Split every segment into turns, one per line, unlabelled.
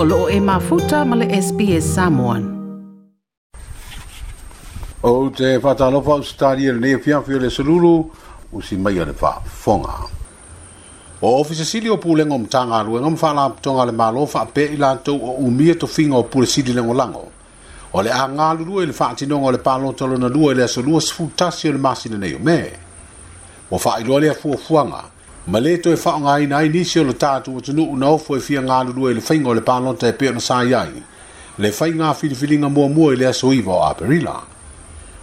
o loo e mafuta ma le SPS Samoan. O te whatalofa o stari e le fiafi o le salulu, o si mai o le whaafonga. O ofisa sili o pūlenga o mtanga alue, ngam whala tonga le malofa pe i lato o umia to finga o pūle sili lengo lango. O le a ngālu rua i le whaatinonga o le palotolo na rua i e le asolua sifutasi o le masina nei o me. O whaailoa le a fuafuanga, ma le toe faaogāina ai nisi o lo tatou atunuu na ofo e fia galulua e e e i le faiga o le palota e pea ona sa i ai le faiga filifiliga muamua i le asoiva o aperila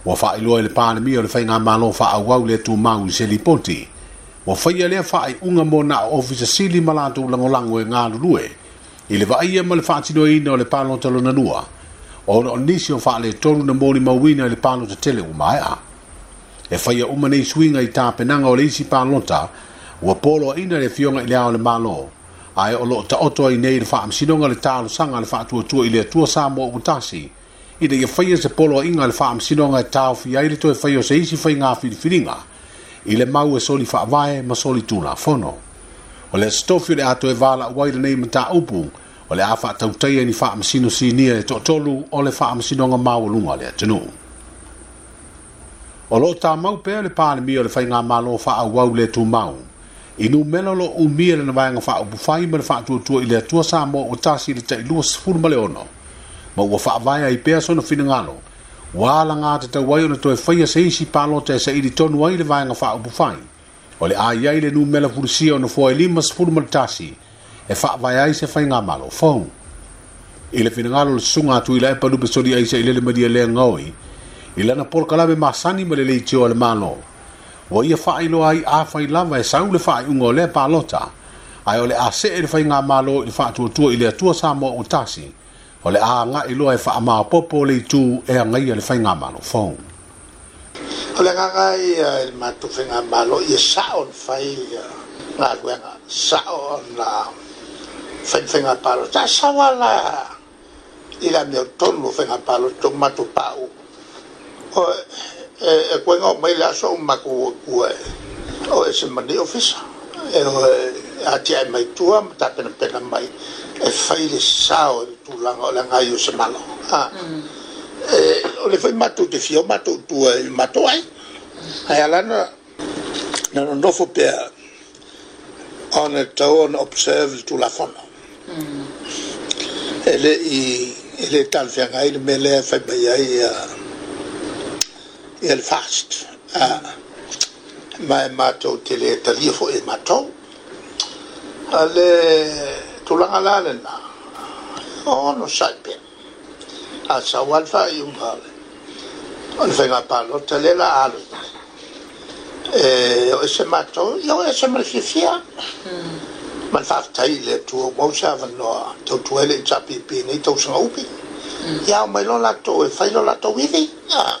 ua faailoa i le palemia o le faigamālo faaauau le atumau i selipoti ua faia lea faaiʻuga mo na o ofisa sili ma latou lagolago e galulue i le vaaia ma le faatinoaina o le palota lona lua o onoo nisi o faaletolu na molimauina i le palota tele ua maeʻa e faia uma nei suiga i tapenaga o le isi palota ua polo aina le fioga i le ao le malo ae o loo taoto ai nei i le faamasinoga le talosaga a le faatuatua i le atua sa moa ua tasi ina ia faia se polo aʻiga a le faamasinoga e taofi ai le toe faia o se isi faigā filifiliga i le mau e soli faavae ma soli tulafono o le asotofi o le a toe valaʻu ai lenei mataupu o le a faatautaia ni faamasino sinia e toʻatolu o le faamasinoga maualuga a le atunuu o loo tamau pea le palemia o le faigā malo faaauau le tumau i nu mela lo umia lana vaega faaupufai ma le faatuatua i le atua sa mo o tasi i le taʻilua sefulu ma le ono ma ua faavae ai pea sona finagalo ua alaga tatau ai ona toe faia se isi palota e saʻili tonu ai le vaega faaupufai o le a iai le numela fulusia ona fua e lima sefulu ma le tasi e faavae ai se faiga malo fou i le finagalo le susuga atu i lae palupe soli ai saʻi lele malia leaga oi i lana polokalame masani ma le leitio a le malo o ia whaelo ai a whai lava e sau le whae ungo le palota, ai o le ase e le whai ngā malo i le whaatua tua i le atua sa mo o tasi, o le a ngā i loa e wha amā popo le tū e a ngai le whai ngā malo whong. O le ngā eh, i le mātu whai ngā malo i e sao le whai eh, ngā kuenga, sao na whai whai ngā palo, ta sao ala i la mea tonu whai ngā palo tō mātu pāu. e, e quen o mai la so ma ku ku e o e se mani ofisa e o e a ti ai mai tua ma ta pena pena mai e fai le sao e tu langa o langa i o se malo ha e o le fai matu te fio matu tu e matu ai ai ala na no nofo pia on e tau observe tu la fono ele i ele tal fiangai le mele fai mai ai a uh, el fast a ah, ma mato tele talifo e mato ale to la la na o no sape a sa walfa i e un vale on fe na pa lo tele la alo e o se mato yo e se e mal fifia hmm. mal fa tai le tu hmm. o sa va no to tuele chapi pi ni to sa upi ya mai lo la to e fai lo la to vivi ah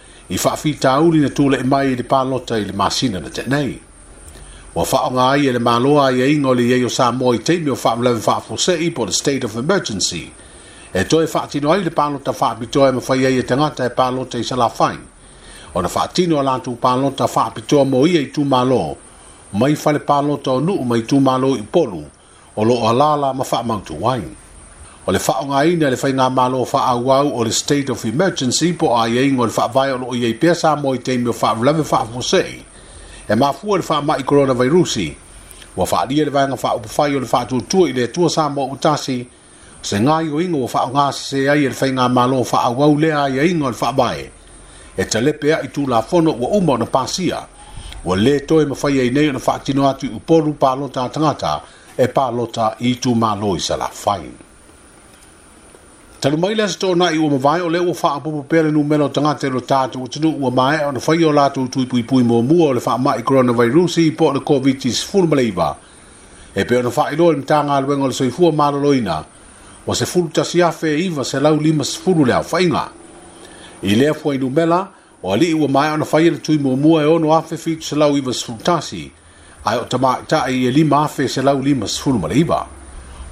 i faafitauli na tulee mai i le palota i le masina na teanei ua faaoga ai e le maloa aiaiga e e o leiai o sa moa i teimi o faamalave faafoseʻi po le state of emergency e toe faatino ai le palota faapitoa e mafai ai e tagata e palota i salafai ona faatino a latou palota faapitoa mo e tu malo. mai fale palota o nuu mai malo i polu o loo alala ma faamautu ai o le faaaogāina le faiga malo faaauau o le state of emergency po o aiaiga o le faavae o loo iai pea sa mo i taimi o faavelave faafofoseʻi e mafua le faamaʼi coronavairusi ua faaalia le vaega faaupufai o le faatuatua i le atua sa mo ou tasi o se gaioiga ua faaaogā sesē ai e le faiga malo faaauau lea aiaiga o le faavae e talepe aʻi tulafono ua uma ona pasia ua lē toe mafai ai nei ona faatino atu i upolu palota a e pa lota i malo i se lafai talu mai le sto na i o mai o le o fa a pere nu melo tanga te lo tatu o tunu ua mai o na fai o la tui pui pui mo mua o le fa ma coronavirus i po le covid is full maleiva e pe o na fa i loa imtanga alwe ngol soi fua ma loina wa se full tasi afe iva se lau lima se full le au fai nga i lea fua i nu mela o ali ua mai o na fai le tui mo mua e ono afe fitu se lau iva se full tasi ai o tamak ta e lima afe se lau lima se full maleiva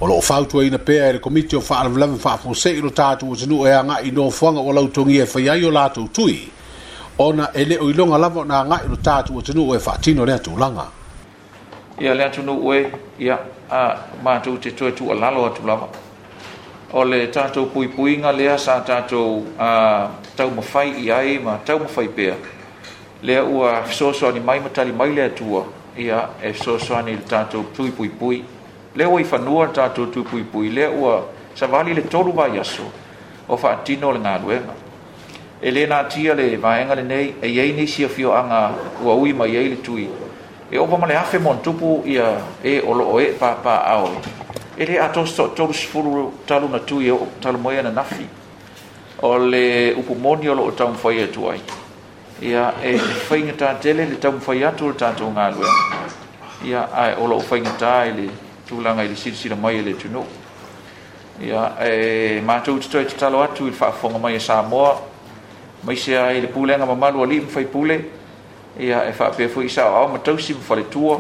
o loo fautuaina pea e le komiti o faalavelave faafosei lo tatou o tenuu e agaʻi nofoaga ua lautogia e fai ai o latou tui ona e lē o iloga lava ona agaʻi lo tatou o tenuu e faatino lea tulaga
ia le atunuu e ia a matou te tu tuualalo atu lava o le tatou nga lea sa tatou tau taumafai i ai ma taumafai pea lea ua ni mai ma tali mai le atua ia e fesoasoani ni le pui pui pui le ua i fanua pui tupuipui lea ua savali le tolu vaiaso o faatino o le galuega e lē na atia le vaega lenei eiai nei e anga ua ui mai ai le tui e ova ma le afe monatupu ia e o loo e papaao e lē atosotolusfulu talu na tui e talumai ana nafi o le upumoni o loo taumafai atu ai ia e faigatā tele le taumafai atu o le tatou galuega ia ae o loo faigatā i le tulanga i sisi silasila mai e le ya ia eh, e matou totoe tatalo atu i le faafofoga mai e samoa maisea e e i le pulega mamalu alii mafaipule ia e faapea foʻi fo saʻoao matausi ma faletua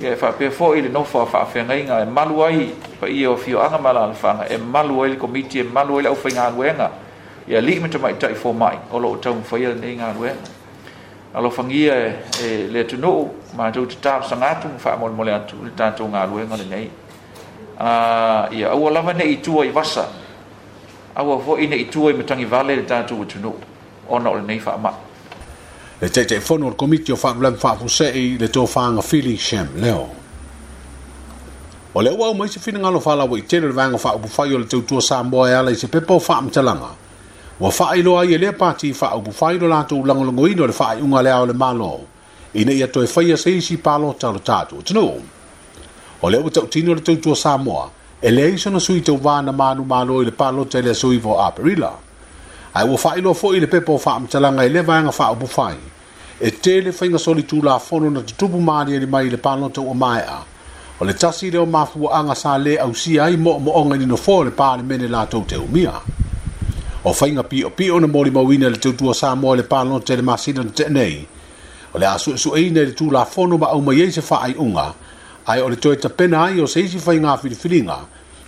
ya e faapea foʻi no fa nofa faafeagaiga e malu ai paia e o fioaga ma lalafaga e malu ai le komiti e malu ai li ʻaufaigaluega ia alii ma tamaʻitaʻi fomaʻi o loo taumafai lenei wenga alo fangia e le tuno ma jo tap sanga tu fa mo mo le atu ta to nga lu ngana nei a ia au lava nei tu ai vasa au fo ina i tu ai matangi vale le ta tu tuno ona le nei fa ma
le te te fono o komiti o fa blan fa fu se i le to fa nga fili shem leo o le wa mai se fina ngalo fa la wa i tele vanga fa bu fa yo le tu tu sa mbo ala i se pepo fa mtalanga à? wa failo ai e le pati fa o bu failo la to lango lango ino le fa ai unga le ole malo ina ia toi faia se isi palo talo tatu tino o le uta tino le tautua samoa ele iso na sui tau vana manu malo ile palo tele sui vo aperila ai wa failo fo ile pepo fa amtalanga ele vanga fa o bu fai e tele fainga soli tu la fono na tutubu maani ele mai ile palo tau o maea o le tasi leo mafua anga sa le ausia ai mo mo onga ni no fo le pale mene la tau te umia o fainga pi o pi ona mori mawina le teutu o Samoa le palo te le masina te nei. O le asu su eine le tu la fono ma au maiei se faa ai unga, ai o le toi pena ai o se fainga filinga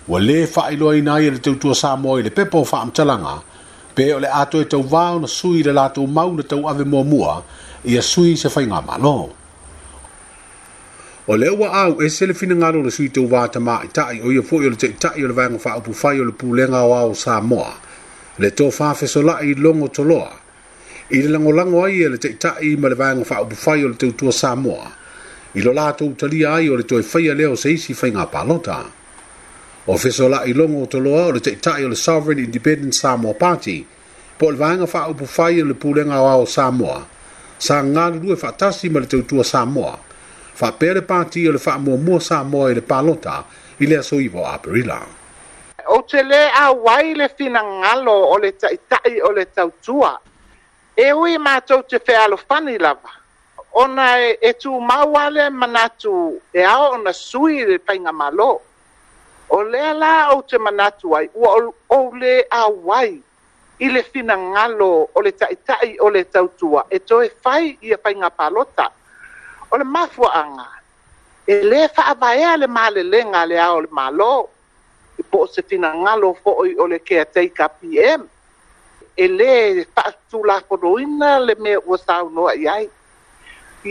wa le faa lo ai nei le teutu o Samoa le pepo o faa mtalanga, pe o le ato e tau vau na sui le lato mau na tau ave mua mua, ia sui se fainga malo. O le wa au e sele fina ngalo le sui tau vata maa itai, o ia fuo yo le te itai yo le vanga faa upu fai yo le pulenga o au Samoa, le to fa fe so la i longo to loa i le lango lango ai e le te ta i ma le vang fa o fa o le te tu sa mo i lo la to tali ai o le to fa le o se si fa nga pa lota o fe so la i longo to loa o le te ta i le sovereign independent Samoa party po le vang fa o fa o le pulenga wa o sa mo sa nga lue fa tasi ma le te tu sa mo fa pere party o le fa mo mo sa mo le pa lota i le so i vo aprilang o
te le a wai le fina ngalo o le taitai o le tautua, e ui mātou te whealo whani lava. Ona e, e tū mawale manatu e ao ona sui le painga malo. O lea la o te manatu ai, ua o, o le a wai i le fina ngalo o le taitai o le tautua, e to e whai i a painga palota. O le mafuanga, e le whaavaea le malelenga le ao Le malo po se fina ngalo fo o e o le ke te ka pm e le fa tu la foroina le me o sa no ai ai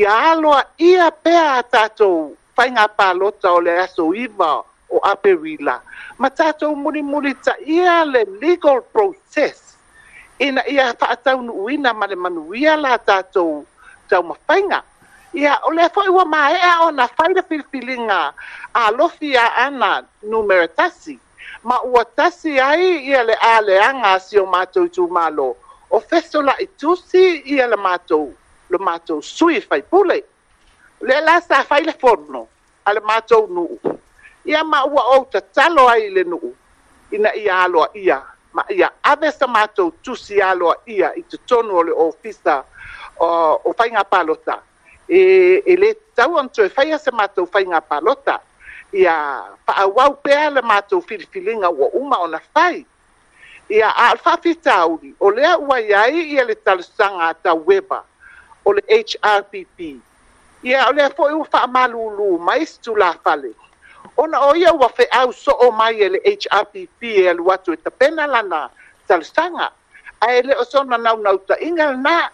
ia lo ia pe ata to fa nga pa lo ta o le aso iba o ape wila ma ta to muri muri ta ia le legal process ina ia fa ta un uina ma le manu ia la ta to ta ma fa nga ia o le fo iwa ma e a ona fa le fil filinga a lo fi a ana numero tasi ma ua tasi ai ia le a le anga si o mātou tū mālo. O feso la i tūsi ia le mātou, le mātou sui fai pule. Le la sa fai le forno, a le mātou nuu. Ia ma ua o ta talo ai le nuu, ina ia aloa ia. Ma ia ave sa mātou tūsi aloa ia i te tonu o le ofisa uh, o fai ngā palota. E, e le tau antoe fai a se mātou fai ngā palota. ia faauau pea le matou filifiliga ua uma ona fai ia a le faafitauli o lea ua ia ai ia le talosaga atau weba o le hrpp ia o lea foʻi ua fa'amālūlū mai se tulafale ona o ia ua feʻau so'o mai e le hrpp e alu atu e tapena lana talosaga ae lē o sona naunautaʻiga lenā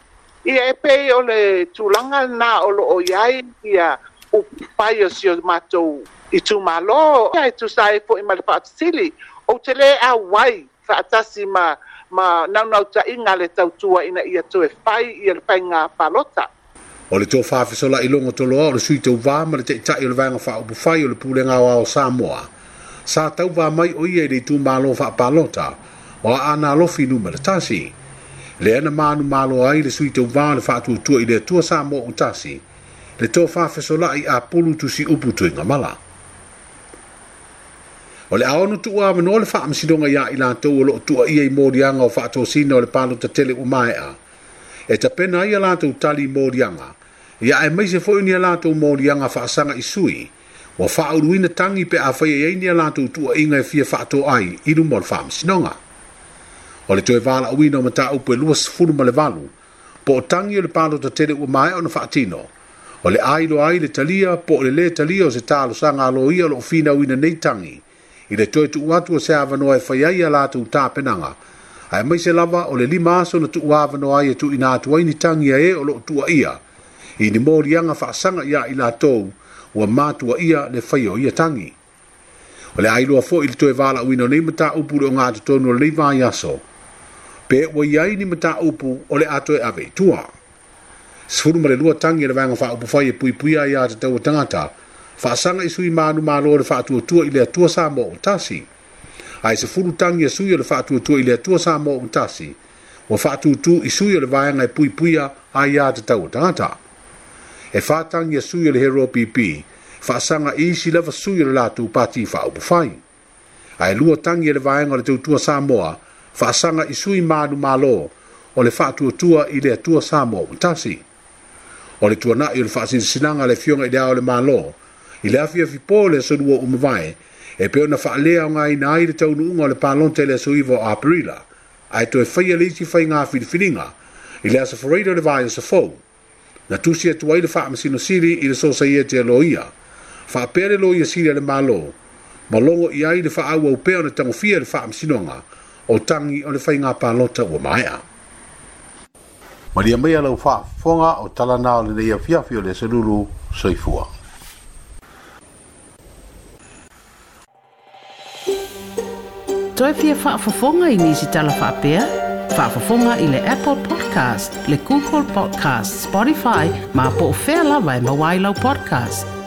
ia e pei o le tulaga lenā o lo'o ia ai ia upai o sio matou i tu malo ia i tu sai fo i mali pa tili o te le a wai fa atasi ma ma nau nau ta inga le tau tua ina ia tu e fai i le fai ngā palota
o le tō fafi so la ilongo tolo o le sui tau vā ma le te itai o le vanga fa upu fai o le pule ngā wā o Samoa sa tau vā mai o ia i le tu malo fa palota o a ana lofi numa le tasi le ana manu malo ai le sui tau vā le fa tu tua i le tua Samoa o tasi le tō fafi so la i a pulu tu si upu tu inga mala o le aono tuua avanoa o ya faamasinoga iā i latou o loo tua ia i moliaga o faatosina o le palotatele ua maeʻa e tapena ai a latou tali i moliaga ia e maise fo ni a latou moliaga faasaga i sui ua faauluina tagi pe a faia i ai ni a latou tuuaʻiga e fia ai i luma o le faamasinoga o le toe valaʻuina o mataupu e luasfulu ma le valu po o tagi o le palotatele ua maeʻa ona faatino o le ailoa ai le talia po o le lē talia o se talosaga alo ia loo finauina nei tagi i le toe tuu atu o se avanoa e fai ai a latou tapenaga ae mai se lava o le lima aso na tuu avanoa ai e tuuina atu ai ni tagia e o loo ia. i ni moliaga faasaga iā i latou ua matuaia le fai o ia tagi o le ailoa foʻi i le toe valaʻuina o nei mataupu le o gatotonu o lelei vai aso pe ua ia ai ni mataupu o le atoe ave itua sefulu ma le lua tangi e le vaega upu fai e puipuia ai iā tatau a tagata faasaga i sui manu malo le faatuatua i le atua sa mo o tasi ae se fulutagi e sui o le faatuatua i le atua sa mo o tasi ua faatūtū i sui o le vaega e puipuia a iā tatau o tagata e fatagi e sui o le hero pp faasaga i isi lava sui o le latu pati faaupu fai ae lua tagi e le vaega o le tautua sa moa faasaga i sui manu malo o le faatuatua i le atua sa moa o tasi o le tuanaʻi o le faasinasinaga a le fioga i le ao le malo i le afia fipo le asolua o mavae e pe ona faalea o gaina ai le taunuʻuga o le palonta i le asoiva o aperila ae toe faia le isi faigā filifiliga i le asafaraila o le vae o sa fou na tusi atu ai le faamasinosili i le sosaia e te aloia faapea le loia sili a le malo ma logo i ai le faaauau pea ona tagofia i le faamasinoga o tangi o le faigā palota ua maea ma lia mai a lau faafofoga o talana o lenei afiafi o le asalulu soifua toe faa whaafafonga i nisi tala Faa Whaafafonga i le Apple Podcast, le Google Podcast, Spotify, ma po fea whea lawa e mawailau podcast.